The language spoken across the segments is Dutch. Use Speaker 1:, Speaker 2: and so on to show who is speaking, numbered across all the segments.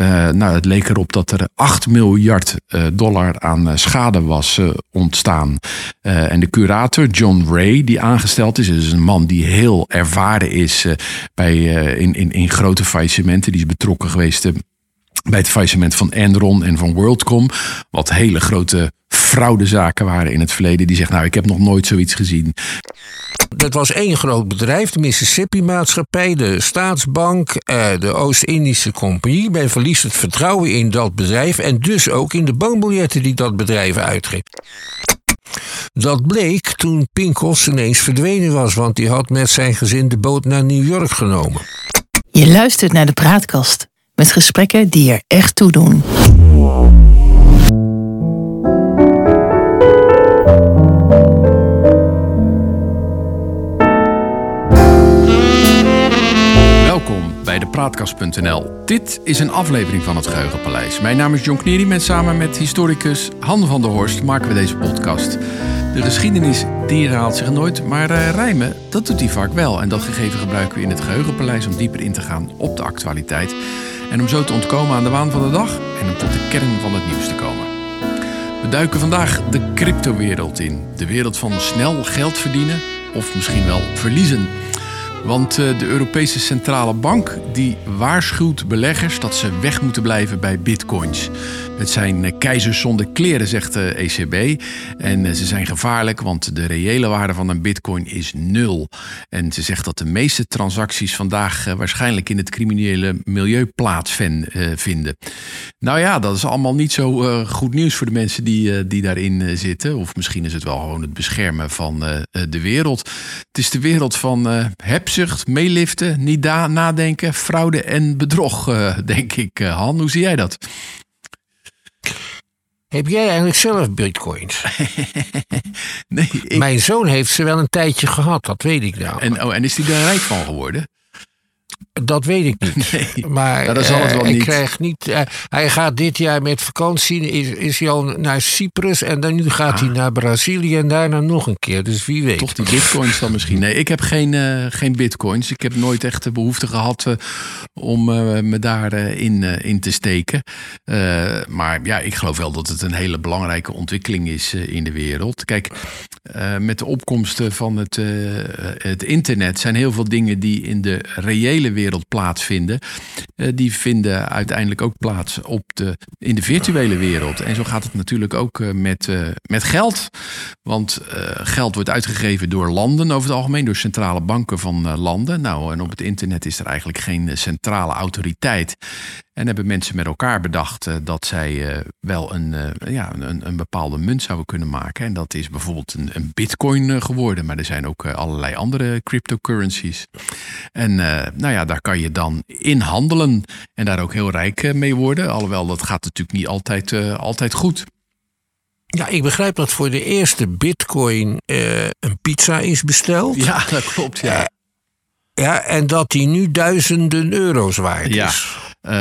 Speaker 1: Uh, nou, het leek erop dat er 8 miljard uh, dollar aan uh, schade was ontstaan. en de curator, John Ray, die aangesteld is, is een man die heel ervaren is bij, in, in, in grote faillissementen. Die is betrokken geweest bij het faillissement van Enron en van WorldCom. Wat hele grote fraudezaken waren in het verleden. Die zegt, nou, ik heb nog nooit zoiets gezien.
Speaker 2: Dat was één groot bedrijf, de Mississippi-maatschappij, de Staatsbank, eh, de Oost-Indische Compagnie. Men verliest het vertrouwen in dat bedrijf en dus ook in de bankbiljetten die dat bedrijf uitgeeft. Dat bleek toen Pinkels ineens verdwenen was, want die had met zijn gezin de boot naar New York genomen.
Speaker 3: Je luistert naar de praatkast met gesprekken die er echt toe doen.
Speaker 1: Bij de Praatkast.nl. Dit is een aflevering van het Geheugenpaleis. Mijn naam is John Knieri en samen met historicus Han van der Horst maken we deze podcast. De geschiedenis die herhaalt zich nooit, maar uh, rijmen, dat doet hij vaak wel. En dat gegeven gebruiken we in het Geheugenpaleis om dieper in te gaan op de actualiteit. En om zo te ontkomen aan de waan van de dag en om tot de kern van het nieuws te komen. We duiken vandaag de cryptowereld in. De wereld van snel geld verdienen of misschien wel verliezen. Want eh, de Europese Centrale Bank die waarschuwt beleggers dat ze weg moeten blijven bij bitcoins. Het zijn eh, keizers zonder kleren, zegt de ECB. En eh, ze zijn gevaarlijk, want de reële waarde van een bitcoin is nul. En ze zegt dat de meeste transacties vandaag waarschijnlijk in het criminele milieu plaatsvinden. Nou ja, dat is allemaal niet zo goed nieuws voor de mensen die, die daarin zitten. Of misschien is het wel gewoon het beschermen van de wereld. Het is de wereld van hebzucht, meeliften, niet nadenken, fraude en bedrog, denk ik. Han, hoe zie jij dat?
Speaker 2: Heb jij eigenlijk zelf bitcoins?
Speaker 1: nee. Ik...
Speaker 2: Mijn zoon heeft ze wel een tijdje gehad, dat weet ik nou.
Speaker 1: En, oh, en is hij daar rijk van geworden?
Speaker 2: Dat weet ik niet. Nee, maar dat zal het wel uh, niet. Uh, hij gaat dit jaar met vakantie, is, is hij al naar Cyprus en dan nu gaat ah. hij naar Brazilië en daarna nog een keer. Dus wie weet.
Speaker 1: Toch die bitcoins dan misschien. Nee, ik heb geen, uh, geen bitcoins. Ik heb nooit echt de behoefte gehad om me daarin in te steken. maar ja, ik geloof wel dat het een hele belangrijke ontwikkeling is in de wereld. Kijk, met de opkomsten van het, het internet zijn heel veel dingen die in de reële wereld wereld plaatsvinden, uh, die vinden uiteindelijk ook plaats op de, in de virtuele wereld. En zo gaat het natuurlijk ook uh, met, uh, met geld. Want geld wordt uitgegeven door landen over het algemeen, door centrale banken van landen. Nou, en op het internet is er eigenlijk geen centrale autoriteit. En hebben mensen met elkaar bedacht uh, dat zij uh, wel een, uh, ja, een, een, bepaalde munt zouden kunnen maken. En dat is bijvoorbeeld een, een bitcoin geworden. Maar er zijn ook allerlei andere cryptocurrencies. En nou ja, daar kan je dan in handelen en daar ook heel rijk mee worden. Alhoewel, dat gaat natuurlijk niet altijd, altijd goed.
Speaker 2: Ja, ik begrijp dat voor de eerste bitcoin een pizza is besteld.
Speaker 1: Ja, dat klopt, ja.
Speaker 2: ja, en dat die nu duizenden euro's waard
Speaker 1: ja. Uh,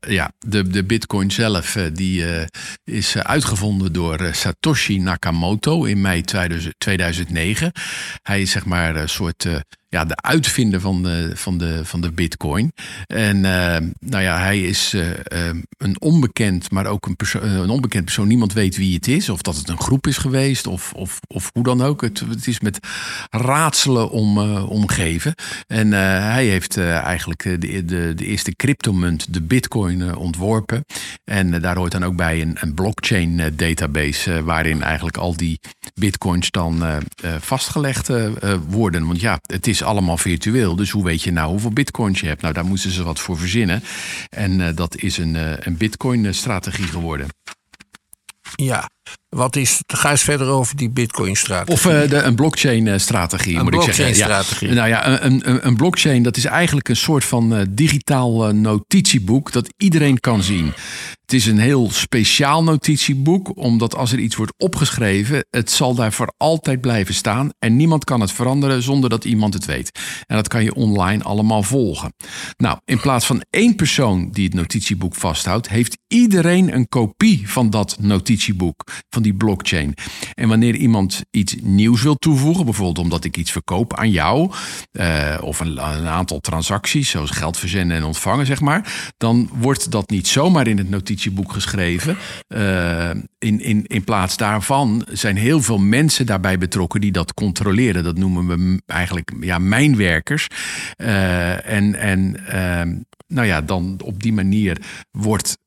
Speaker 1: ja, de, de bitcoin zelf uh, die, uh, is uitgevonden door Satoshi Nakamoto in mei 2009. Hij is zeg maar een soort ja, de uitvinder van de, van de, van de bitcoin. En uh, nou ja, hij is uh, een onbekend, maar ook een, persoon, een onbekend persoon. Niemand weet wie het is, of dat het een groep is geweest, of, of, of hoe dan ook. Het, het is met raadselen om, omgeven. En hij heeft eigenlijk de, de, de eerste cryptomunt, de bitcoin, ontworpen. En daar hoort dan ook bij een, een blockchain database, waarin eigenlijk al die bitcoins dan vastgelegd worden. Want ja, het is allemaal virtueel. Dus hoe weet je nou hoeveel bitcoins je hebt? Nou, daar moesten ze wat voor verzinnen. En uh, dat is een, uh, een bitcoin-strategie geworden.
Speaker 2: Ja, wat is, ga eens verder over die Bitcoin-strategie.
Speaker 1: Of uh, de, een blockchain-strategie, moet ik zeggen.
Speaker 2: Strategie.
Speaker 1: Ja. Nou ja, een, een, een, blockchain, dat is eigenlijk een soort van uh, digitaal uh, notitieboek dat iedereen kan zien. Het is een heel speciaal notitieboek, omdat als er iets wordt opgeschreven, het zal daar voor altijd blijven staan en niemand kan het veranderen zonder dat iemand het weet. En dat kan je online allemaal volgen. Nou, in plaats van één persoon die het notitieboek vasthoudt, heeft iedereen een kopie van dat notitieboek. Van die blockchain. En wanneer iemand iets nieuws wil toevoegen, bijvoorbeeld omdat ik iets verkoop aan jou, uh, of een, aantal transacties, zoals geld verzenden en ontvangen, zeg maar, dan wordt dat niet zomaar in het notitieboek geschreven. Uh, in, in, in plaats daarvan zijn heel veel mensen daarbij betrokken die dat controleren. Dat noemen we eigenlijk ja, mijnwerkers. Uh, en en ehm, nou ja, dan op die manier wordt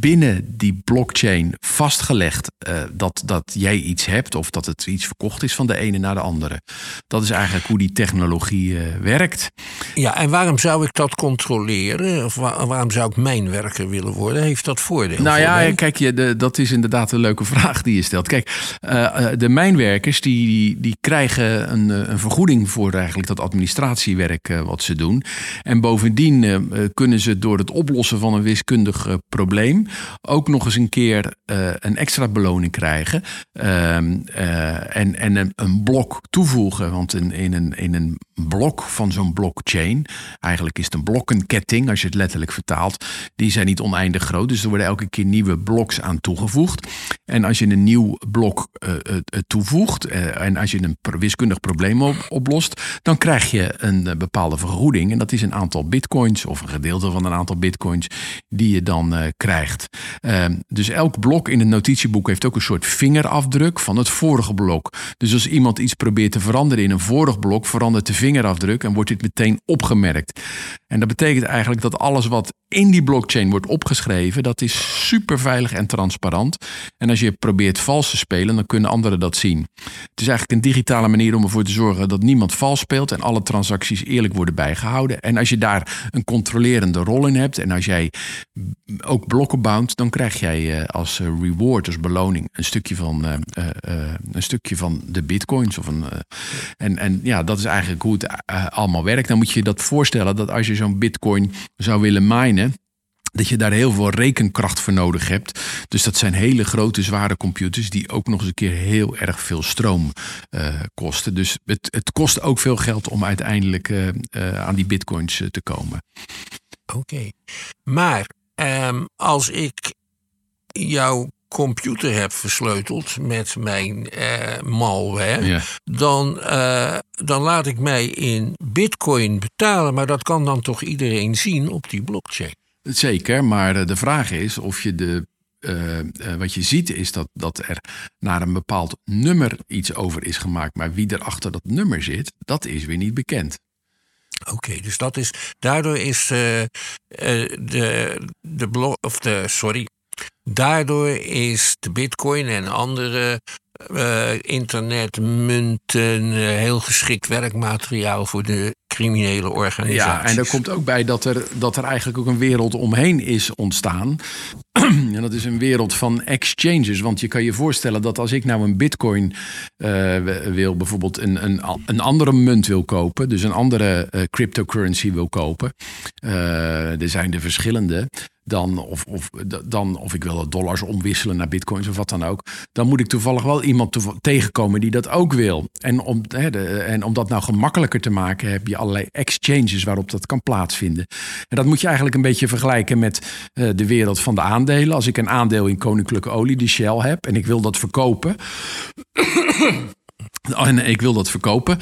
Speaker 1: binnen die blockchain vastgelegd uh, dat, dat jij iets hebt of dat het iets verkocht is van de ene naar de andere. Dat is eigenlijk hoe die technologie uh, werkt.
Speaker 2: Ja, en waarom zou ik dat controleren? Of waar, waarom zou ik mijnwerker willen worden? Heeft dat voordeel?
Speaker 1: Nou ja,
Speaker 2: mij?
Speaker 1: kijk, je, de, dat is inderdaad een leuke vraag die je stelt. Kijk, de mijnwerkers die, die, die krijgen een, een vergoeding voor eigenlijk dat administratiewerk wat ze doen. En bovendien kunnen ze door het oplossen van een wiskundig uh, probleem ook nog eens een keer uh, een extra beloning krijgen. Ehm, en en een, een, blok toevoegen. Want in, in, een, in een blok van zo'n blockchain, eigenlijk is het een blokkenketting als je het letterlijk vertaalt, die zijn niet oneindig groot. Dus er worden elke keer nieuwe bloks aan toegevoegd. En als je een nieuw blok toevoegt en als je een wiskundig probleem op, oplost, dan krijg je een bepaalde vergoeding. En dat is een aantal bitcoins of een gedeelte van een aantal bitcoins die je dan uh, krijgt. Uh, dus elk blok in het notitieboek heeft ook een soort vingerafdruk van het vorige blok. Dus als iemand iets probeert te veranderen in een vorig blok, verandert de vingerafdruk en wordt dit meteen opgemerkt. En dat betekent eigenlijk dat alles wat in die blockchain wordt opgeschreven, dat is super veilig en transparant. En als je probeert vals te spelen, dan kunnen anderen dat zien. Het is eigenlijk een digitale manier om ervoor te zorgen dat niemand vals speelt en alle transacties eerlijk worden bijgehouden. En als je daar een controlerende rol in hebt en als jij ook blokken bouwt, dan krijg jij als reward, als beloning, een stukje van, uh, een stukje van de bitcoins. Of een, en, en ja, dat is eigenlijk hoe het allemaal werkt. Dan moet je dat voorstellen dat als je zo'n bitcoin zou willen minen dat je daar heel veel rekenkracht voor nodig hebt. Dus dat zijn hele grote, zware computers die ook nog eens een keer heel erg veel stroom uh, kosten. Dus het, het kost ook veel geld om uiteindelijk uh, uh, aan die bitcoins te komen.
Speaker 2: Oké, maar um, als ik jouw computer heb versleuteld met mijn malware, ja. dan, dan laat ik mij in bitcoin betalen. Maar dat kan dan toch iedereen zien op die blockchain?
Speaker 1: Zeker, maar de vraag is of je de. Uh, uh, wat je ziet is dat, dat er naar een bepaald nummer iets over is gemaakt. Maar wie er achter dat nummer zit, dat is weer niet bekend.
Speaker 2: Oké, okay, dus dat is. Daardoor is uh, de, de blok. Of de. Sorry. Daardoor is de bitcoin en andere internetmunten heel geschikt werkmateriaal voor de criminele organisaties.
Speaker 1: Ja, en er komt ook bij dat er, dat er eigenlijk ook een wereld omheen is ontstaan. en dat is een wereld van exchanges. Want je kan je voorstellen dat als ik nou een bitcoin uh, wil, bijvoorbeeld een, een, een andere munt wil kopen, dus een andere uh, cryptocurrency wil kopen. Uh, er zijn er verschillende dan of, of, dan, of ik wil dollars omwisselen naar bitcoins of wat dan ook. Dan moet ik toevallig wel iemand tegenkomen die dat ook wil. En om, hè, de, en om dat nou gemakkelijker te maken, heb je allerlei exchanges waarop dat kan plaatsvinden. En dat moet je eigenlijk een beetje vergelijken met uh, de wereld van de aandelen. Als ik een aandeel in Koninklijke Olie, die Shell, heb en ik wil dat verkopen. en ik wil dat verkopen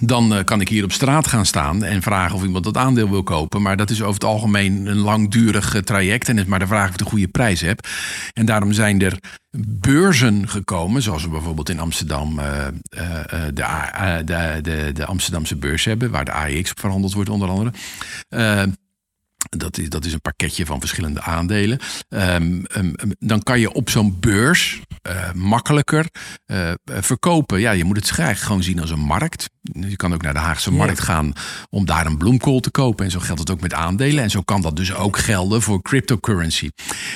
Speaker 1: dan uh, kan ik hier op straat gaan staan en vragen of iemand dat aandeel wil kopen. Maar dat is over het algemeen een langdurig uh, traject. En het is maar de vraag of ik de goede prijs heb. En daarom zijn er beurzen gekomen, zoals we bijvoorbeeld in Amsterdam uh, de, de, de, de, Amsterdamse beurs hebben, waar de AEX verhandeld wordt, onder andere. Dat is, dat is een pakketje van verschillende aandelen. Um, um, dan kan je op zo'n beurs uh, makkelijker uh, verkopen. Ja, je moet het eigenlijk gewoon zien als een markt. Je kan ook naar de Haagse ja. markt gaan om daar een bloemkool te kopen. En zo geldt het ook met aandelen. En zo kan dat dus ook gelden voor cryptocurrency.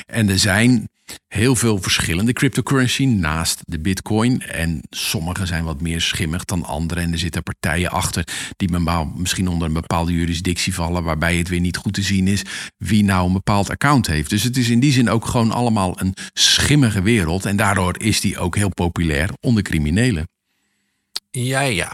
Speaker 1: En er zijn heel veel verschillende cryptocurrency naast de bitcoin. En sommige zijn wat meer schimmig dan andere. En er zitten partijen achter die misschien onder een bepaalde jurisdictie vallen... waarbij het weer niet goed te zien is wie nou een bepaald account heeft. Dus het is in die zin ook gewoon allemaal een schimmige wereld. En daardoor is die ook heel populair onder criminelen.
Speaker 2: Ja, ja.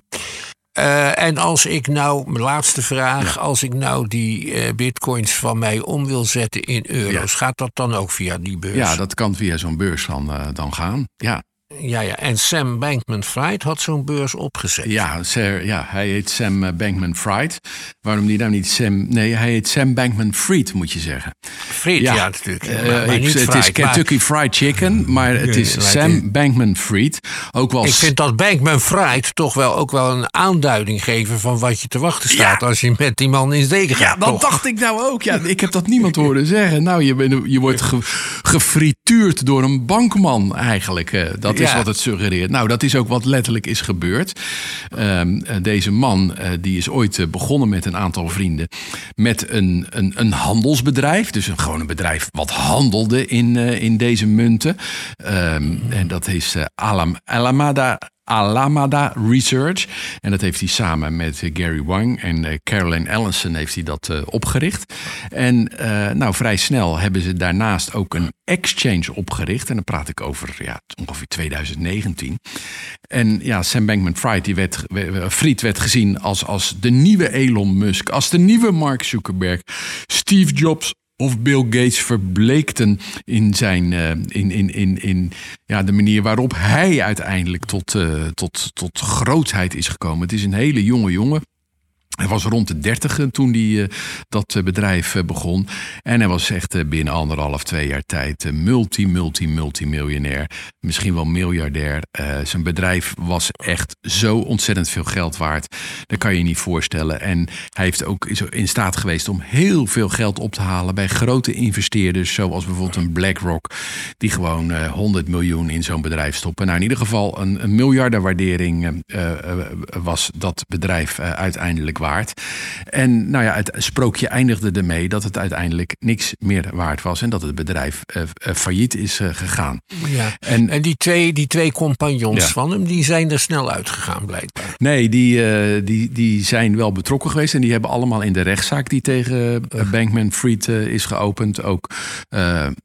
Speaker 2: Eh, en als ik nou, mijn laatste vraag, als ik nou die eh, bitcoins van mij om wil zetten in euro's, gaat dat dan ook via die beurs?
Speaker 1: Ja, dat kan via zo'n beurs dan, eh, dan gaan. Ja.
Speaker 2: Ja, ja, en Sam Bankman-Fried had zo'n beurs opgezet.
Speaker 1: Ja, Sir, ja, hij heet Sam eh, Bankman-Fried. Waarom die nou niet Sam... Nee, hij heet Sam Bankman-Fried, moet je zeggen.
Speaker 2: Fried, ja, natuurlijk.
Speaker 1: Eh,
Speaker 2: maar, maar
Speaker 1: ik-
Speaker 2: niet
Speaker 1: het
Speaker 2: fried,
Speaker 1: is Kentucky Fried Chicken, maar het is Sam Bankman-Fried. Ook wel
Speaker 2: ik vind dat Bankman-Fried toch wel ook wel een aanduiding geven van wat je te wachten staat als je met die man in zee gaat.
Speaker 1: Ja, dat
Speaker 2: toch?
Speaker 1: dacht ik nou ook. Ja, ik heb dat niemand horen zeggen. Nou, je, je wordt ge, gefrituurd door een bankman eigenlijk. eh, Dat is
Speaker 2: Ja.
Speaker 1: wat het suggereert. Nou, dat is ook wat letterlijk is gebeurd. Ehm, eh, deze man eh, die is ooit begonnen met een aantal vrienden... met een, een, een handelsbedrijf. Dus een, gewoon een bedrijf wat handelde in, in deze munten. Ehm, en dat is Alam, Alamada... Alameda Research. En dat heeft hij samen met eh, Gary Wang en eh, Carolyn Ellison heeft hij dat eh, opgericht. En nou, vrij snel hebben ze daarnaast ook een exchange opgericht. En dan praat ik over ja, ongeveer 2019. En ja, Sam Bankman-Fried die werd, we- we- Fried werd gezien als, als de nieuwe Elon Musk, als de nieuwe Mark Zuckerberg. Steve Jobs of Bill Gates verbleekten in, zijn, eh, in, in, in, in ja, de manier waarop hij uiteindelijk tot, eh, tot, tot grootheid is gekomen. Het is een hele jonge jongen. Hij was rond de dertig toen hij eh, dat eh, bedrijf eh, begon. En hij was echt eh, binnen anderhalf, twee jaar tijd eh, multi, multi, multimiljonair. Misschien wel miljardair. Eh, zijn bedrijf was echt zo ontzettend veel geld waard. Dat kan je niet voorstellen. En hij heeft ook, in staat geweest om heel veel geld op te halen bij grote investeerders. Zoals bijvoorbeeld een BlackRock. Die gewoon eh 100 miljoen in zo'n bedrijf stoppen. Nou, in ieder geval een, een miljardenwaardering eh, eh, was dat bedrijf eh, uiteindelijk waard. En nou ja, het sprookje eindigde ermee dat het uiteindelijk niks meer waard was. En dat het bedrijf eh, eh, failliet is eh, gegaan.
Speaker 2: Ja.
Speaker 1: En-
Speaker 2: En, die, twee, die twee compagnons
Speaker 1: Ja.
Speaker 2: van hem, die zijn er snel uitgegaan blijkbaar.
Speaker 1: Nee, die, die, die zijn wel betrokken geweest. En die hebben allemaal in de rechtszaak die tegen Bankman Fried is geopend. Ook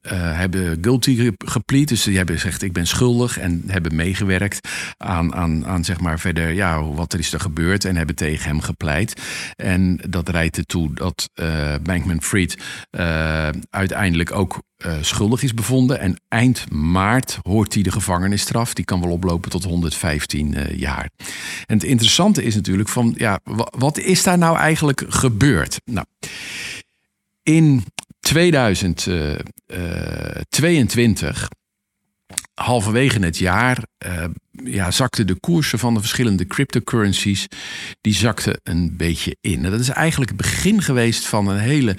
Speaker 1: hebben guilty ge- geplead. Dus die hebben gezegd ik ben schuldig. En hebben meegewerkt aan, aan, aan zeg maar verder ja, wat er is er gebeurd. En hebben tegen hem gepleit. En dat leidt ertoe dat eh Bankman Fried eh, uiteindelijk ook eh, schuldig is bevonden. En eind maart hoort hij de gevangenisstraf. Die kan wel oplopen tot 115 eh, jaar. En het interessante is natuurlijk van, ja, wa- wat is daar nou eigenlijk gebeurd? Nou, in 2022, halverwege het jaar, eh, ja, zakten de koersen van de verschillende cryptocurrencies, die zakten een beetje in. En dat is eigenlijk het begin geweest van een hele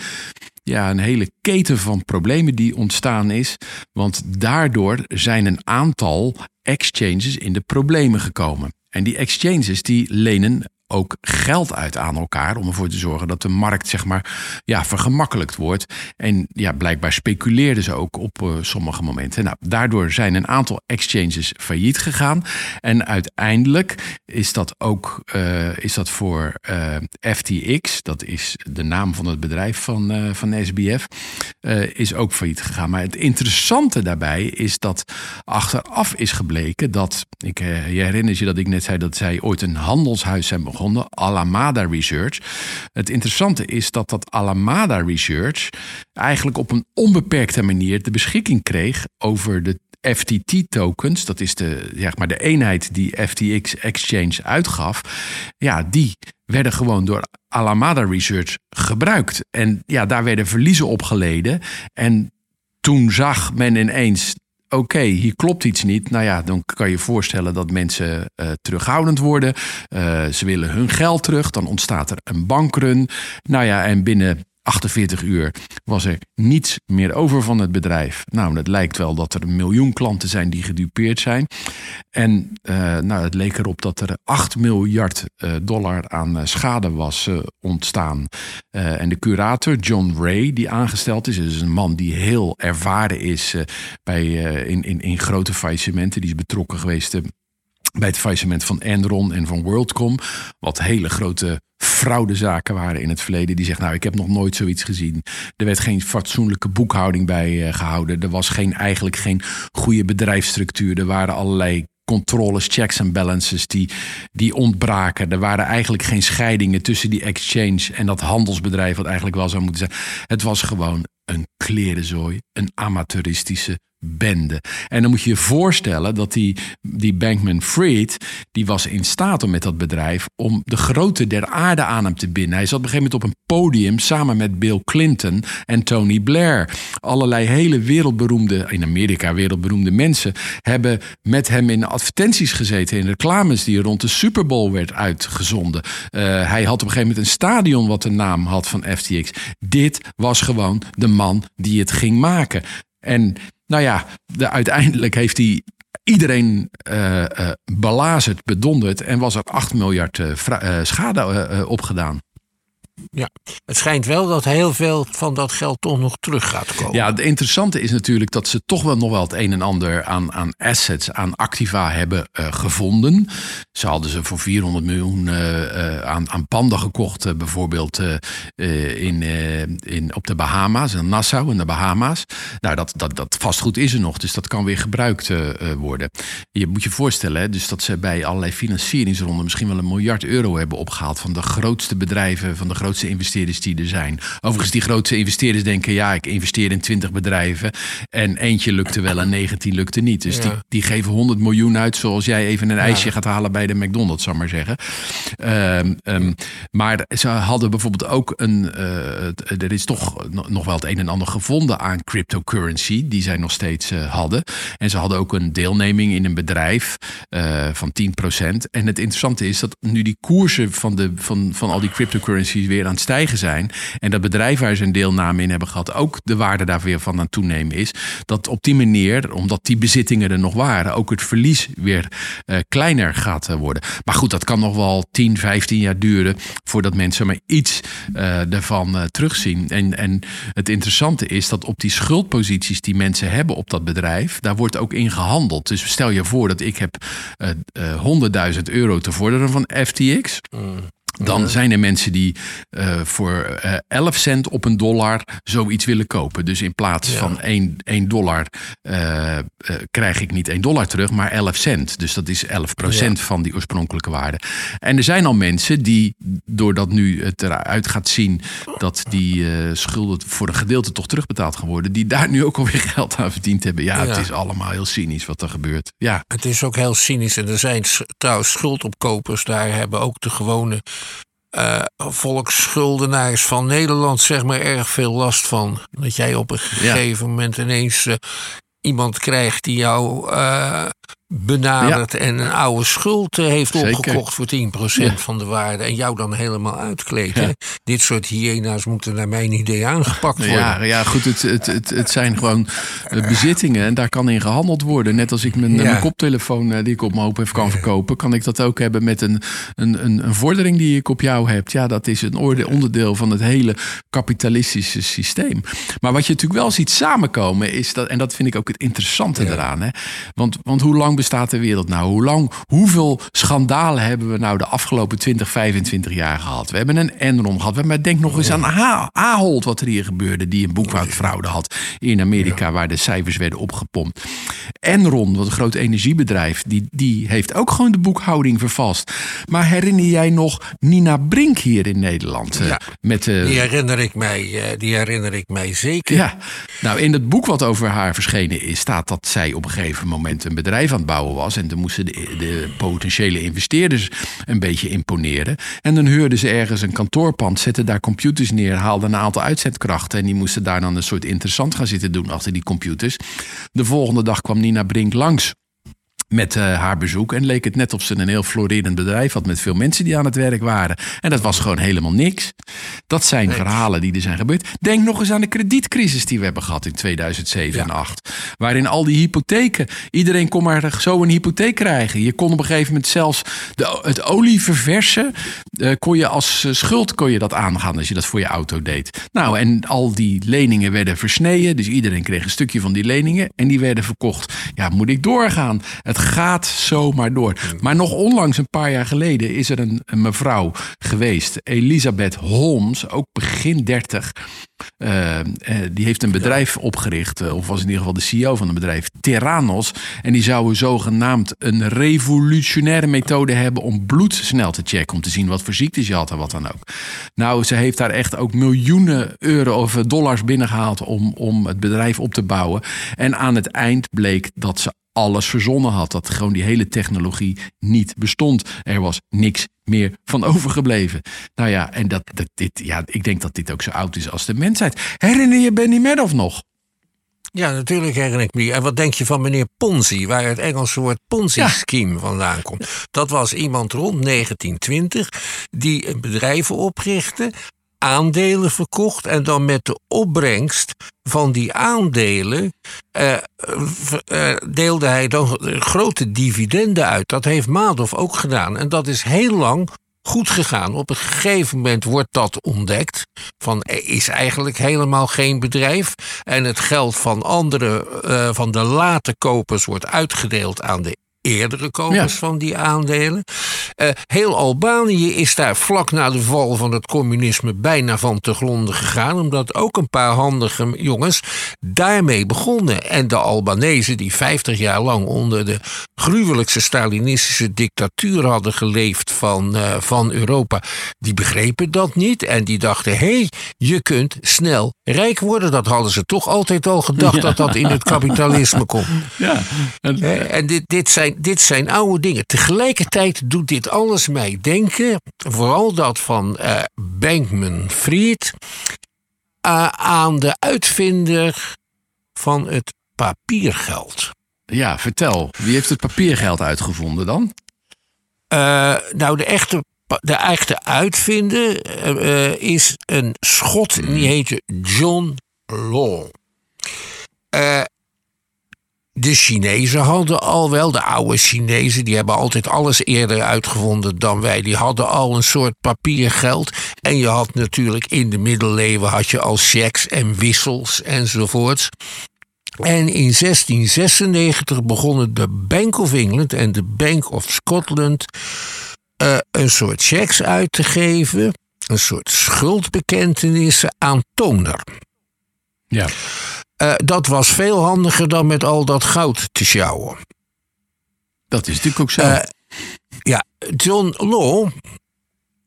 Speaker 1: ja, een hele keten van problemen die ontstaan is. Want daardoor zijn een aantal exchanges in de problemen gekomen. En die exchanges die lenen ook geld uit aan elkaar om ervoor te zorgen dat de markt zeg maar ja, vergemakkelijkt wordt. En ja, blijkbaar speculeerden ze ook op eh, sommige momenten. Nou, daardoor zijn een aantal exchanges failliet gegaan. En uiteindelijk is dat ook eh, is dat voor eh, FTX, dat is de naam van het bedrijf van, van SBF, is ook failliet gegaan. Maar het interessante daarbij is dat achteraf is gebleken dat, ik, je herinnert je dat ik net zei dat zij ooit een handelshuis zijn begonnen, Alameda Research. Het interessante is dat dat Alameda Research eigenlijk op een onbeperkte manier de beschikking kreeg over de FTT-tokens, dat is de, zeg maar, de eenheid die FTX Exchange uitgaf, ja, die werden gewoon door Alameda Research gebruikt. En ja, daar werden verliezen op geleden. En toen zag men ineens, oké, hier klopt iets niet. Nou ja, dan kan je voorstellen dat mensen eh, terughoudend worden. Eh, ze willen hun geld terug. Dan ontstaat er een bankrun. Nou ja, en binnen 48 uur was er niets meer over van het bedrijf. Nou, het lijkt wel dat er een miljoen klanten zijn die gedupeerd zijn. En eh, nou, het leek erop dat er 8 miljard eh, dollar aan eh, schade was ontstaan. En de curator, John Ray, die aangesteld is, is een man die heel ervaren is bij, in, in, in grote faillissementen. Die is betrokken geweest bij het faillissement van Enron en van WorldCom. Wat hele grote fraudezaken waren in het verleden. Die zegt, nou, ik heb nog nooit zoiets gezien. Er werd geen fatsoenlijke boekhouding bij eh, gehouden. Er was geen, eigenlijk geen goede bedrijfsstructuur. Er waren allerlei controles, checks en balances die, die ontbraken. Er waren eigenlijk geen scheidingen tussen die exchange en dat handelsbedrijf, wat eigenlijk wel zou moeten zijn. Het was gewoon een klerenzooi, een amateuristische bende. En dan moet je je voorstellen dat die, die Bankman Fried, die was in staat om met dat bedrijf om de grootte der aarde aan hem te binden. Hij zat op een gegeven moment op een podium samen met Bill Clinton en Tony Blair. Allerlei hele wereldberoemde, in Amerika wereldberoemde mensen hebben met hem in advertenties gezeten, in reclames die rond de Super Bowl werd uitgezonden. Uh, hij had op een gegeven moment een stadion wat de naam had van FTX. Dit was gewoon de die het ging maken. En nou ja, de, uiteindelijk heeft hij iedereen uh, belazerd, bedonderd en was er 8 miljard uh, schade opgedaan.
Speaker 2: Ja, het schijnt wel dat heel veel van dat geld toch nog terug gaat komen.
Speaker 1: Ja, het interessante is natuurlijk dat ze toch wel nog wel het een en ander aan, aan assets, aan activa hebben uh, gevonden. Ze hadden ze voor 400 miljoen uh, uh, aan, aan panden gekocht, bijvoorbeeld in, in, op de Bahama's, in Nassau in de Bahama's. Nou, dat, dat, dat vastgoed is er nog, dus dat kan weer gebruikt worden. Je moet je voorstellen dus dat ze bij allerlei financieringsronden misschien wel een miljard euro hebben opgehaald van de grootste bedrijven, van de grootste investeerders die er zijn. Overigens, die grootste investeerders denken: ja, ik investeer in 20 bedrijven. En eentje lukte wel en 19 lukte niet. Dus die, die geven 100 miljoen uit, zoals jij even een ijsje gaat halen bij de McDonald's, zal maar zeggen. Um, um, maar ze hadden bijvoorbeeld ook een. Uh, er is toch nog wel het een en ander gevonden aan cryptocurrency, die zij nog steeds uh, hadden. En ze hadden ook een deelneming in een bedrijf uh, van 10%. En het interessante is dat nu die koersen van, de, van, van al die cryptocurrencies weer aan het stijgen zijn. En dat bedrijf waar ze een deelname in hebben gehad, ook de waarde daar weer van aan toenemen is. Dat op die manier, omdat die bezittingen er nog waren, ook het verlies weer uh, kleiner gaat uh, worden. Maar goed, dat kan nog wel 10, 15 jaar duren voordat mensen maar iets uh, ervan terugzien. En, en het interessante is dat op die schuldposities die mensen hebben op dat bedrijf, daar wordt ook in gehandeld. Dus stel je voor dat ik heb 100.000 euro te vorderen van FTX. Mm. Dan zijn er mensen die uh, voor uh, 11 cent op een dollar zoiets willen kopen. Dus in plaats ja. van 1, 1 dollar uh, krijg ik niet 1 dollar terug, maar 11 cent. Dus dat is 11 procent ja. van die oorspronkelijke waarde. En er zijn al mensen die, doordat nu het eruit gaat zien dat die schulden voor een gedeelte toch terugbetaald gaan worden, die daar nu ook alweer geld aan verdiend hebben. Ja, ja, het is allemaal heel cynisch wat er gebeurt. Ja.
Speaker 2: Het is ook heel cynisch. En er zijn trouwens schuldopkopers, daar hebben ook de gewone uh, volksschuldenaars van Nederland zeg maar erg veel last van. Dat jij op een gegeven ja. moment ineens uh, iemand krijgt die jou uh, benadert ja. en een oude schuld heeft Zeker. opgekocht voor 10% ja. van de waarde en jou dan helemaal uitkleedt. Ja. Dit soort hyena's moeten naar mijn idee aangepakt worden.
Speaker 1: Ja, ja goed, het, het, het, het zijn gewoon bezittingen en daar kan in gehandeld worden. Net als ik mijn, mijn koptelefoon die ik op mijn hoop heb kan verkopen, kan ik dat ook hebben met een, een, een, een vordering die ik op jou hebt. Ja, dat is een onderdeel van het hele kapitalistische systeem. Maar wat je natuurlijk wel ziet samenkomen is dat, en dat vind ik ook het interessante eraan. Hè? Want, want hoe lang bestaat de wereld nou? Hoe lang, hoeveel schandalen hebben we nou de afgelopen 20, 25 jaar gehad? We hebben een Enron gehad. We hebben, denk nog eens aan Ahold wat er hier gebeurde, die een boekhoudfraude had in Amerika, ja. waar de cijfers werden opgepompt. Enron, wat een groot energiebedrijf, die, die heeft ook gewoon de boekhouding vervast. Maar herinner jij nog Nina Brink hier in Nederland?
Speaker 2: Ja, met, uh, die herinner ik mij, die herinner ik mij zeker.
Speaker 1: Ja, nou in het boek wat over haar verschenen is, staat dat zij op een gegeven moment een bedrijf aan het was. En toen moesten de, de, potentiële investeerders een beetje imponeren. En dan huurden ze ergens een kantoorpand, zetten daar computers neer, haalden een aantal uitzetkrachten. En die moesten daar dan een soort interessant gaan zitten doen achter die computers. De volgende dag kwam Nina Brink langs met uh, haar bezoek. En leek het net of ze een heel florerend bedrijf had met veel mensen die aan het werk waren. En dat was gewoon helemaal niks. Dat zijn nee. verhalen die er zijn gebeurd. Denk nog eens aan de kredietcrisis die we hebben gehad in 2007 ja. en 2008. Waarin al die hypotheken, iedereen kon maar zo een hypotheek krijgen. Je kon op een gegeven moment zelfs de, het olie verversen. Uh, kon je als uh, schuld kon je dat aangaan als je dat voor je auto deed. Nou, en al die leningen werden versneden. Dus iedereen kreeg een stukje van die leningen. En die werden verkocht. Ja, moet ik doorgaan? Het gaat zomaar door. Maar nog onlangs, een paar jaar geleden, is er een, een mevrouw geweest, Elisabeth Holmes, ook begin 30. Uh, die heeft een bedrijf opgericht, uh, of was in ieder geval de CEO van een bedrijf, Terranos. En die zou zogenaamd een revolutionaire methode hebben om bloed snel te checken. Om te zien wat voor ziektes je had en wat dan ook. Nou, ze heeft daar echt ook miljoenen euro of dollars binnengehaald om, om het bedrijf op te bouwen. En aan het eind bleek dat ze alles verzonnen had. Dat gewoon die hele technologie niet bestond. Er was niks meer van overgebleven. Nou ja, en dat, dat, dit, ja, ik denk dat dit ook zo oud is als de mensheid. Herinner je Benny Madoff nog?
Speaker 2: Ja, natuurlijk herinner ik me. En wat denk je van meneer Ponzi, waar het Engelse woord Ponzi-scheme vandaan komt? Dat was iemand rond 1920 die een bedrijf oprichtte aandelen verkocht en dan met de opbrengst van die aandelen eh, eh, deelde hij dan grote dividenden uit. Dat heeft Madoff ook gedaan. En dat is heel lang goed gegaan. Op een gegeven moment wordt dat ontdekt. Van is eigenlijk helemaal geen bedrijf. En het geld van andere, uh, van de late kopers, wordt uitgedeeld aan de eerdere kopers van die aandelen. Uh, heel Albanië is daar vlak na de val van het communisme bijna van te gronden gegaan, omdat ook een paar handige jongens daarmee begonnen. En de Albanese, die 50 jaar lang onder de gruwelijkste Stalinistische dictatuur hadden geleefd van, uh, van Europa, die begrepen dat niet en die dachten: hé, hey, je kunt snel rijk worden. Dat hadden ze toch altijd al gedacht dat dat in het kapitalisme komt. Ja. En, uh, en dit, dit zijn dit zijn oude dingen. Tegelijkertijd doet dit alles mij denken, vooral dat van uh, Bankman Fried, uh, aan de uitvinder van het papiergeld.
Speaker 1: Ja, vertel. Wie heeft het papiergeld uitgevonden dan?
Speaker 2: Uh, nou, de echte, de echte uitvinder is een Schot, en die heette John Law. De Chinezen hadden al wel, de oude Chinezen, die hebben altijd alles eerder uitgevonden dan wij. Die hadden al een soort papiergeld. En je had natuurlijk in de middeleeuwen had je al checks en wissels enzovoorts. En in 1696 begonnen de Bank of England en de Bank of Scotland uh, een soort checks uit te geven. Een soort schuldbekentenissen aan toner.
Speaker 1: Ja.
Speaker 2: Uh, dat was veel handiger dan met al dat goud te sjouwen.
Speaker 1: Dat is natuurlijk ook zo. Uh,
Speaker 2: ja, John Law,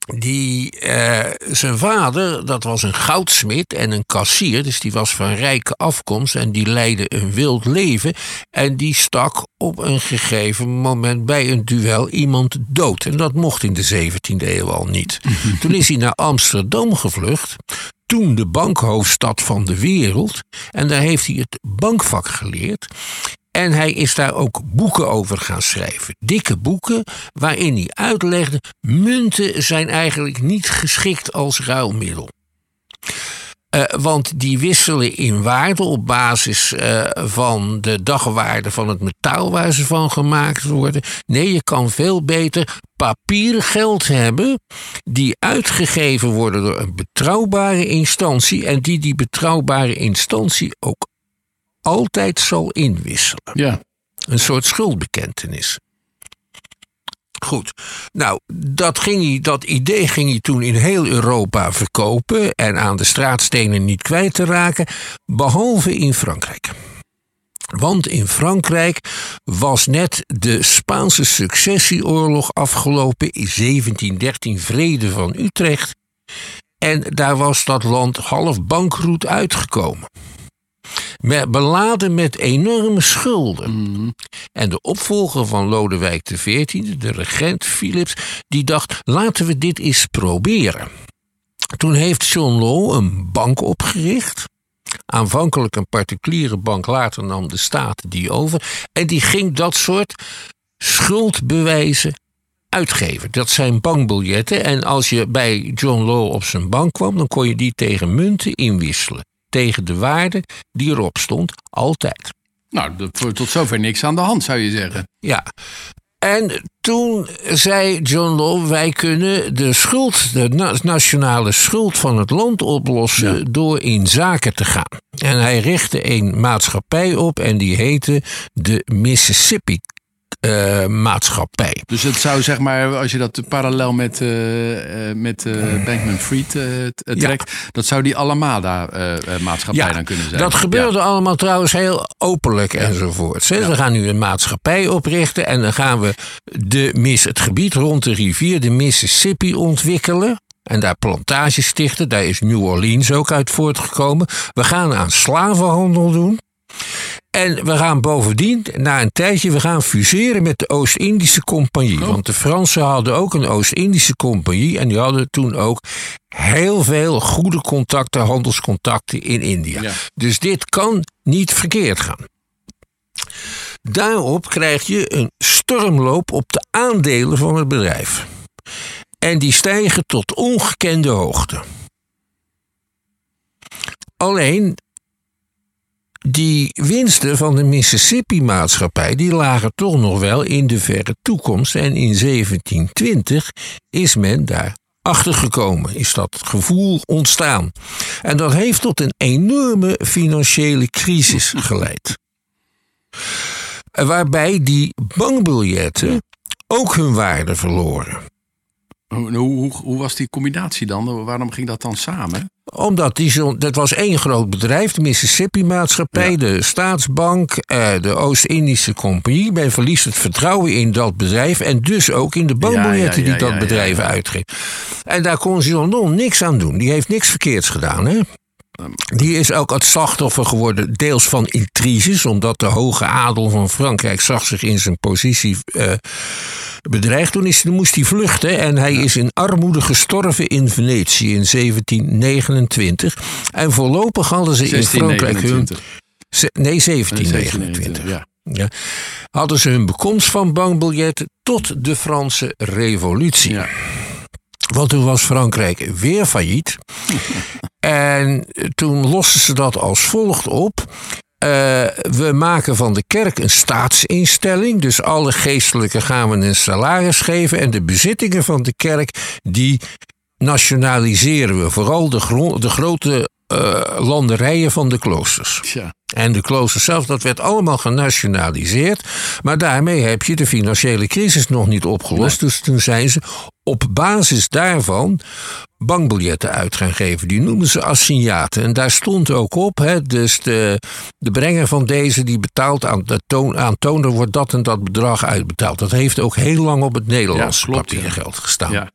Speaker 2: die, uh, zijn vader, dat was een goudsmid en een kassier, dus die was van rijke afkomst en die leidde een wild leven. En die stak op een gegeven moment bij een duel iemand dood. En dat mocht in de 17e eeuw al niet. Toen is hij naar Amsterdam gevlucht toen de bankhoofdstad van de wereld. En daar heeft hij het bankvak geleerd. En hij is daar ook boeken over gaan schrijven. Dikke boeken waarin hij uitlegde: munten zijn eigenlijk niet geschikt als ruilmiddel. Uh, want die wisselen in waarde op basis uh, van de dagwaarde van het metaal waar ze van gemaakt worden. Nee, je kan veel beter papiergeld hebben die uitgegeven worden door een betrouwbare instantie en die die betrouwbare instantie ook altijd zal inwisselen.
Speaker 1: Ja.
Speaker 2: Een soort schuldbekentenis. Goed. Nou, dat, ging hij, dat idee ging hij toen in heel Europa verkopen en aan de straatstenen niet kwijt te raken, behalve in Frankrijk. Want in Frankrijk was net de Spaanse successieoorlog afgelopen in 1713, Vrede van Utrecht. En daar was dat land half bankroet uitgekomen beladen met enorme schulden.
Speaker 1: Mhm.
Speaker 2: En de opvolger van Lodewijk XIV, de regent Philips, die dacht: laten we dit eens proberen. Toen heeft John Law een bank opgericht. Aanvankelijk een particuliere bank, later nam de staat die over. En die ging dat soort schuldbewijzen uitgeven. Dat zijn bankbiljetten. En als je bij John Law op zijn bank kwam, dan kon je die tegen munten inwisselen tegen de waarde die erop stond, altijd.
Speaker 1: Nou, tot zover niks aan de hand, zou je zeggen.
Speaker 2: Ja. En toen zei John Law: wij kunnen de schuld, de nationale schuld van het land oplossen door in zaken te gaan. En hij richtte een maatschappij op en die heette de Mississippi eh, maatschappij.
Speaker 1: Dus het zou zeg maar, als je dat parallel met, eh, eh, met Bankman Fried trekt, dat zou die Alamada-maatschappij dan kunnen zijn.
Speaker 2: Dat gebeurde allemaal trouwens heel openlijk enzovoort. We gaan nu een maatschappij oprichten en dan gaan we de mis, het gebied rond de rivier, de Mississippi, ontwikkelen. En daar plantages stichten. Daar is New Orleans ook uit voortgekomen. We gaan aan slavenhandel doen. En we gaan bovendien, na een tijdje, we gaan fuseren met de Oost-Indische Compagnie. Oh. Want de Fransen hadden ook een Oost-Indische Compagnie. En die hadden toen ook heel veel goede contacten, handelscontacten in India. Dus dit kan niet verkeerd gaan. Daarop krijg je een stormloop op de aandelen van het bedrijf. En die stijgen tot ongekende hoogte. Alleen die winsten van de Mississippi-maatschappij die lagen toch nog wel in de verre toekomst. En in 1720 is men daar achtergekomen, is dat gevoel ontstaan. En dat heeft tot een enorme financiële crisis geleid. Waarbij die bankbiljetten ook hun waarde verloren.
Speaker 1: Hoe, hoe, hoe, was die combinatie dan? Waarom ging dat dan samen?
Speaker 2: Omdat die zo, dat was één groot bedrijf, de Mississippi-maatschappij, de staatsbank, eh, de Oost-Indische Compagnie. Men verliest het vertrouwen in dat bedrijf en dus ook in de bankbiljetten die dat bedrijf uitgeeft. En daar kon Girondon niks aan doen. Die heeft niks verkeerds gedaan, hè? Die is ook het slachtoffer geworden, deels van intriges, omdat de hoge adel van Frankrijk zag zich in zijn positie uh, bedreigd. Toen, is, moest hij vluchten en hij is in armoede gestorven in Venetië in 1729. En voorlopig hadden ze in Frankrijk hun. Nee, 1729. Ja. Ja, hadden ze hun bekomst van bankbiljetten tot de Franse Revolutie. Ja. Want toen was Frankrijk weer failliet. en toen losten ze dat als volgt op. Uh, we maken van de kerk een staatsinstelling. Dus alle geestelijken gaan we een salaris geven. En de bezittingen van de kerk, die nationaliseren we. Vooral de, de grote uh, landerijen van de kloosters. Ja. En de kloosters zelf, dat werd allemaal genationaliseerd. Maar daarmee heb je de financiële crisis nog niet opgelost. Dus toen zijn ze op basis daarvan bankbiljetten uit gaan geven. Die noemen ze assignaten. En daar stond ook op, hè, dus de, de brenger van deze die betaalt aan, de toon, aan toner wordt dat en dat bedrag uitbetaald. Dat heeft ook heel lang op het Nederlands ja, papiergeld gestaan. Ja.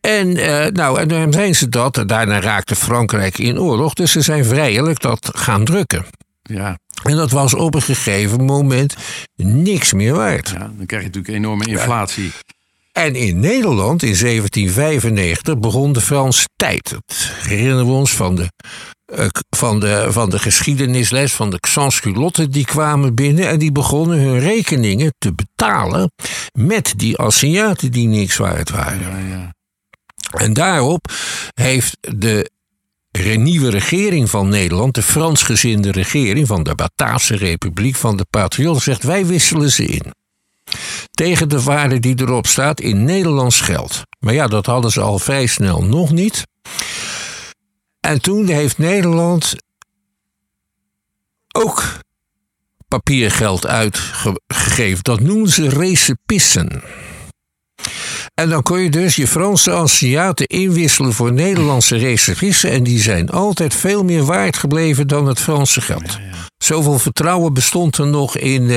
Speaker 2: En, uh, nou, en dan zijn ze dat. Daarna raakte Frankrijk in oorlog. Dus ze zijn vrijelijk dat gaan drukken. Ja. En dat was op een gegeven moment niks meer waard.
Speaker 1: Ja, dan krijg je natuurlijk enorme inflatie.
Speaker 2: En in Nederland in 1795 begon de Franse tijd. Dat herinneren we ons van de, uh, van de, van de geschiedenisles van de die kwamen binnen en die begonnen hun rekeningen te betalen met die assignaten die niks waard waren. Ja, ja. En daarop heeft de nieuwe regering van Nederland, de Fransgezinde regering van de Bataafse Republiek van de Patriotten, zegt wij wisselen ze in. Tegen de waarde die erop staat in Nederlands geld. Maar ja, dat hadden ze al vrij snel nog niet. En toen heeft Nederland ook papiergeld uitgegeven. Dat noemen ze recipissen. En dan kon je dus je Franse Aziaten inwisselen voor Nederlandse reservissen. En die zijn altijd veel meer waard gebleven dan het Franse geld. Zoveel vertrouwen bestond er nog in uh,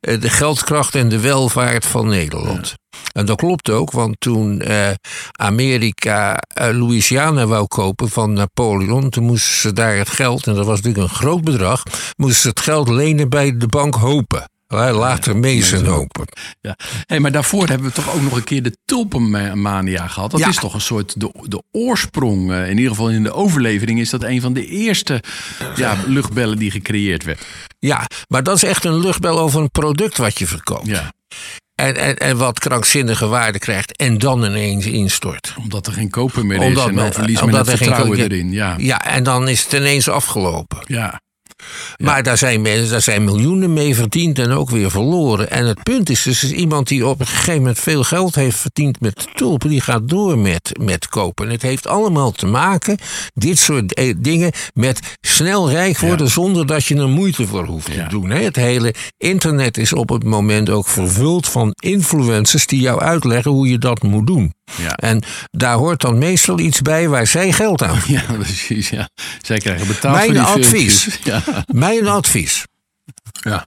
Speaker 2: de geldkracht en de welvaart van Nederland. En dat klopt ook, want toen uh, Amerika uh, Louisiana wou kopen van Napoleon, toen moesten ze daar het geld, en dat was natuurlijk een groot bedrag, moesten ze het geld lenen bij de bank Hopen. Later Mason open.
Speaker 1: Ja. Hey, maar daarvoor hebben we toch ook nog een keer de tulpenmania gehad. Dat is toch een soort de, de oorsprong. Eh, in ieder geval in de overlevering is dat een van de eerste ja, luchtbellen die gecreëerd werd.
Speaker 2: Ja, maar dat is echt een luchtbel over een product wat je verkoopt. Ja. En, en, en wat krankzinnige waarde krijgt en dan ineens instort.
Speaker 1: Omdat er geen koper meer is en dan verliest men het vertrouwen erin. Ja.
Speaker 2: ja, en dan is het ineens afgelopen. Ja. Maar daar zijn mensen, daar zijn miljoenen mee verdiend en ook weer verloren. En het punt is dus, is iemand die op een gegeven moment veel geld heeft verdiend met tulpen, die gaat door met, met kopen. En het heeft allemaal te maken, dit soort eh, dingen, met snel rijk worden
Speaker 1: Ja.
Speaker 2: zonder dat je er moeite voor hoeft te doen. Hè? Het hele internet is op het moment ook vervuld van influencers die jou uitleggen hoe je dat moet doen.
Speaker 1: Ja.
Speaker 2: En daar hoort dan meestal iets bij waar zij geld aan
Speaker 1: Ja, precies. Ja. Zij krijgen betaald
Speaker 2: Mijn advies.
Speaker 1: Ja.
Speaker 2: Mijn advies.
Speaker 1: Ja.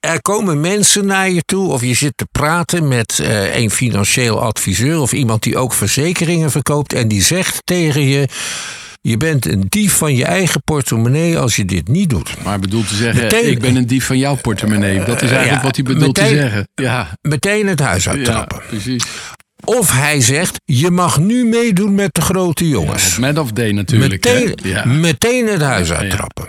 Speaker 2: Er komen mensen naar je toe of je zit te praten met eh, een financieel adviseur of iemand die ook verzekeringen verkoopt en die zegt tegen je: je bent een dief van je eigen portemonnee als je dit niet doet.
Speaker 1: Maar bedoelt te zeggen,
Speaker 2: Meteen-
Speaker 1: ik ben een dief van jouw portemonnee. Dat is eigenlijk
Speaker 2: Ja,
Speaker 1: wat hij bedoelt te zeggen. Ja,
Speaker 2: Meteen het huis
Speaker 1: ja
Speaker 2: uittrappen.
Speaker 1: precies.
Speaker 2: Of hij zegt: je mag nu meedoen met de grote jongens.
Speaker 1: Man of Day natuurlijk.
Speaker 2: meteen,
Speaker 1: Ja.
Speaker 2: meteen het huis uittrappen.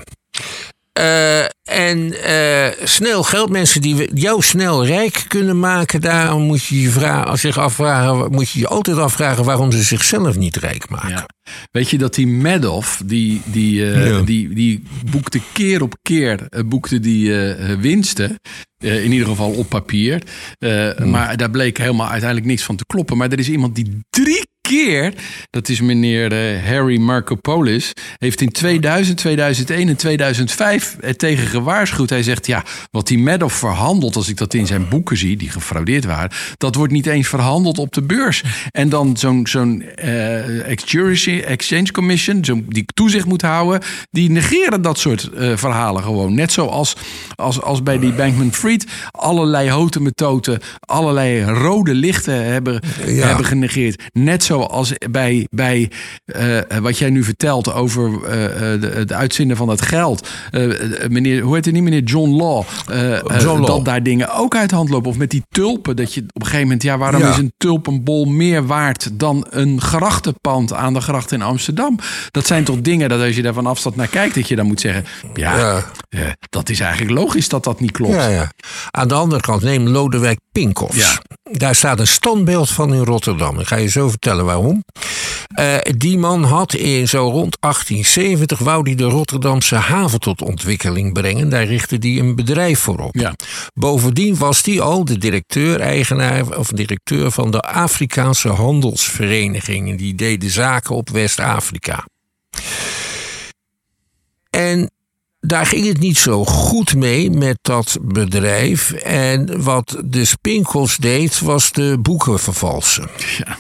Speaker 2: Eh, en eh, snel geld, mensen die jou snel rijk kunnen maken, daarom moet je je vra- zich afvragen, moet je je altijd afvragen waarom ze zichzelf niet rijk maken.
Speaker 1: Ja. Weet je dat die Madoff, die, die, eh,
Speaker 2: Ja.
Speaker 1: die, die boekte keer op keer boekte die eh, winsten. eh, in ieder geval op papier. Eh, Maar daar bleek helemaal uiteindelijk niks van te kloppen. Maar er is iemand die drie keer, dat is meneer eh, Harry Markopoulos, heeft in 2000, 2001 en 2005 er tegen gewaarschuwd. Hij zegt, ja, wat die Madoff verhandelt, als ik dat in zijn boeken zie, die gefraudeerd waren, dat wordt niet eens verhandeld op de beurs. En dan zo'n zo'n eh, exchange, Commission, zo, die toezicht moet houden, die negeren dat soort eh, verhalen gewoon. Net zoals als, als bij die Bankman Fried allerlei houten metoten, allerlei rode lichten hebben,
Speaker 2: Ja.
Speaker 1: hebben genegeerd. Net zoals bij, bij eh, wat jij nu vertelt over eh, de, het uitzinnen van het geld. Meneer, hoe heet het niet, meneer John Law.
Speaker 2: John Law.
Speaker 1: Dat daar dingen ook uit de hand lopen. Of met die tulpen. Dat je op een gegeven moment, ja, waarom
Speaker 2: Ja.
Speaker 1: is een tulpenbol meer waard dan een grachtenpand aan de gracht in Amsterdam? Dat zijn toch dingen dat als je daar van afstand naar kijkt, dat je dan moet zeggen: ja,
Speaker 2: Ja.
Speaker 1: dat is eigenlijk logisch dat dat niet klopt.
Speaker 2: Ja, ja. Aan de andere kant, neem Lodewijk Pinkoffs.
Speaker 1: Ja.
Speaker 2: Daar staat een standbeeld van in Rotterdam. Ik ga je zo vertellen waarom. Eh, die man had in zo rond 1870 wou die de Rotterdamse haven tot ontwikkeling brengen. Daar richtte hij een bedrijf voor op.
Speaker 1: Ja.
Speaker 2: Bovendien was hij al de directeur, eigenaar of directeur van de Afrikaanse handelsverenigingen. Die deden zaken op West-Afrika. En daar ging het niet zo goed mee met dat bedrijf. En wat de Spinkels deed, was de boeken vervalsen.
Speaker 1: Ja.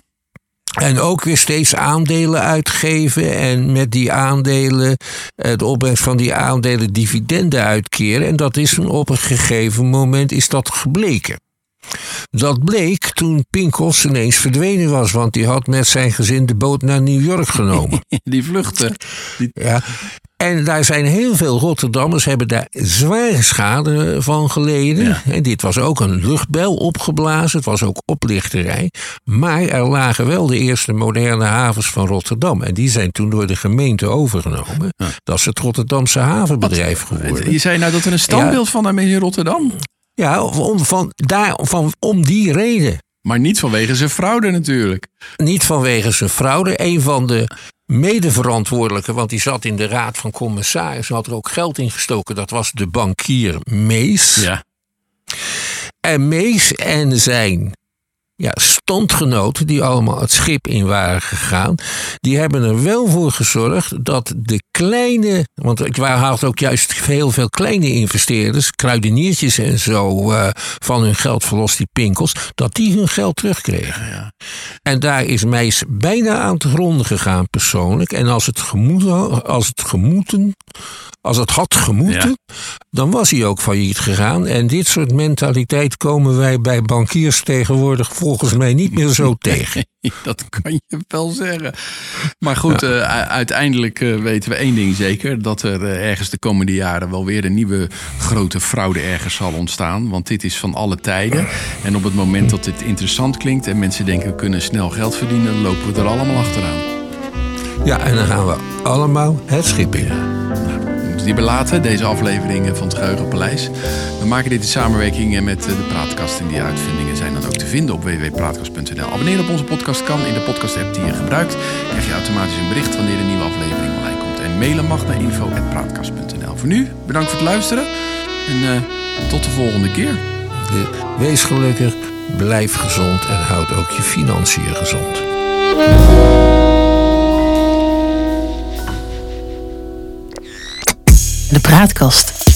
Speaker 2: En ook weer steeds aandelen uitgeven. En met die aandelen, eh, de opbrengst van die aandelen, dividenden uitkeren. En dat is op een gegeven moment is dat gebleken. Dat bleek toen Pinkels ineens verdwenen was, want die had met zijn gezin de boot naar New York genomen.
Speaker 1: Die vluchten. Die,
Speaker 2: Ja. En daar zijn heel veel Rotterdammers hebben daar zware schade van geleden.
Speaker 1: Ja.
Speaker 2: En dit was ook een luchtbel opgeblazen. Het was ook oplichterij. Maar er lagen wel de eerste moderne havens van Rotterdam. En die zijn toen door de gemeente overgenomen. Dat is het Rotterdamse havenbedrijf geworden.
Speaker 1: je zei nou dat er een standbeeld van hem is in Rotterdam.
Speaker 2: Ja, om, van, daar, van, om die reden.
Speaker 1: Maar niet vanwege zijn fraude natuurlijk.
Speaker 2: Niet vanwege zijn fraude. Een van de medeverantwoordelijken, want die zat in de raad van commissarissen, had er ook geld in gestoken. Dat was de bankier Mees.
Speaker 1: Ja.
Speaker 2: En Mees en zijn ja, standgenoten, die allemaal het schip in waren gegaan, die hebben er wel voor gezorgd dat de kleine, want waren had ook juist heel veel kleine investeerders, kruideniertjes en zo, eh, van hun geld verlost, die pinkels, dat die hun geld terugkregen. En daar is Meis bijna aan te gronden gegaan persoonlijk. En als het, gemoeten, als het gemoeten, als het had gemoeten, dan was hij ook failliet gegaan. En dit soort mentaliteit komen wij bij bankiers tegenwoordig volgens mij niet meer zo tegen.
Speaker 1: Dat kan je wel zeggen. Maar goed, eh, uiteindelijk eh, weten we één ding zeker. Dat er eh, ergens de komende jaren wel weer een nieuwe grote fraude ergens zal ontstaan. Want dit is van alle tijden. En op het moment dat dit interessant klinkt en mensen denken we kunnen snel geld verdienen, lopen we er allemaal achteraan.
Speaker 2: Ja, en dan gaan we allemaal het schip in.
Speaker 1: Die belaten, deze afleveringen van het Geheugenpaleis. We maken dit in samenwerking eh, met eh, de Praatkast. En die uitvindingen zijn dan ook te vinden op www.praatkast.nl. Abonneren op onze podcast kan in de podcast-app die je gebruikt. Krijg je automatisch een bericht wanneer een nieuwe aflevering online komt. En mailen mag naar info.praatkast.nl. Voor nu, bedankt voor het luisteren. En eh, tot de volgende keer.
Speaker 2: Eh, Wees gelukkig, blijf gezond en houd ook je financiën gezond.
Speaker 3: de praatkast.